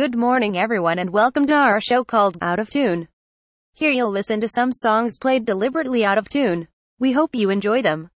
Good morning everyone and welcome to our show called Out of Tune. Here you'll listen to some songs played deliberately out of tune. We hope you enjoy them.